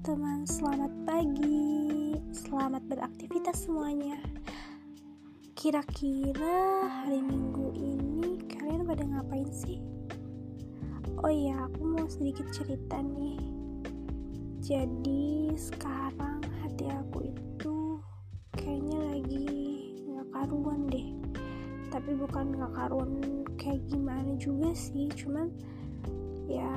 teman-teman, selamat pagi. Selamat beraktivitas semuanya. Kira-kira hari Minggu ini kalian pada ngapain sih? Oh iya, aku mau sedikit cerita nih. Jadi, sekarang hati aku itu kayaknya lagi nggak karuan deh. Tapi bukan nggak karuan kayak gimana juga sih, cuman ya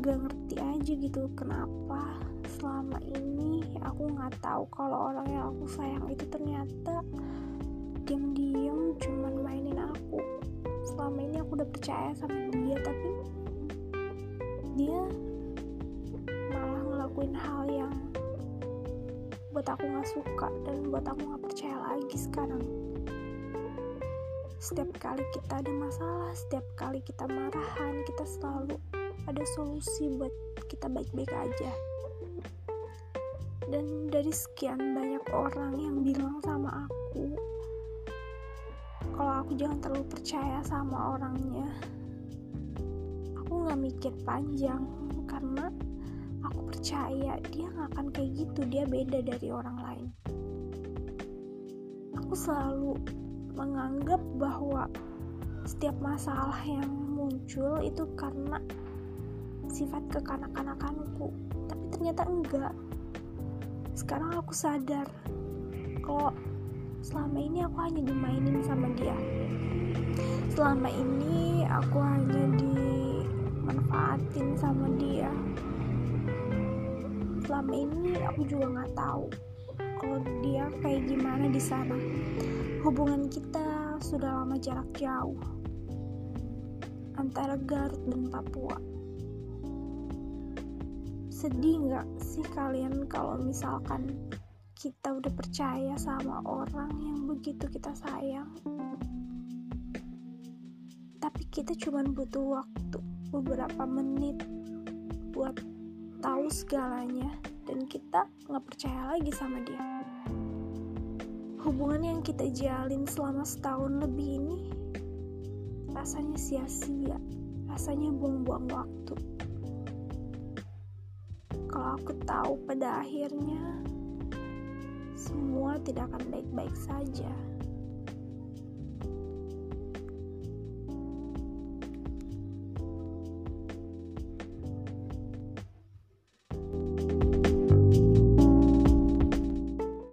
gak ngerti aja gitu kenapa selama ini aku nggak tahu kalau orang yang aku sayang itu ternyata diam-diam cuman mainin aku. Selama ini aku udah percaya sama dia tapi dia malah ngelakuin hal yang buat aku nggak suka dan buat aku nggak percaya lagi sekarang. Setiap kali kita ada masalah setiap kali kita marahan kita selalu ada solusi buat kita baik-baik aja. Dan dari sekian banyak orang yang bilang sama aku kalau aku jangan terlalu percaya sama orangnya aku nggak mikir panjang karena aku percaya dia nggak akan kayak gitu dia beda dari orang lain. Aku selalu menganggap bahwa setiap masalah yang muncul itu karena sifat kekanak-kanakanku tapi ternyata enggak. Sekarang aku sadar kalau selama ini aku hanya dimainin sama dia. Selama ini aku hanya dimanfaatin sama dia. Selama ini aku juga nggak tahu kalau dia kayak gimana di sana. Hubungan kita sudah lama jarak jauh antara Garut dan Papua sedih nggak sih kalian kalau misalkan kita udah percaya sama orang yang begitu kita sayang? Tapi kita cuma butuh waktu beberapa menit buat tahu segalanya dan kita nggak percaya lagi sama dia. Hubungan yang kita jalin selama setahun lebih ini rasanya sia-sia rasanya buang-buang waktu kalau aku tahu pada akhirnya semua tidak akan baik-baik saja.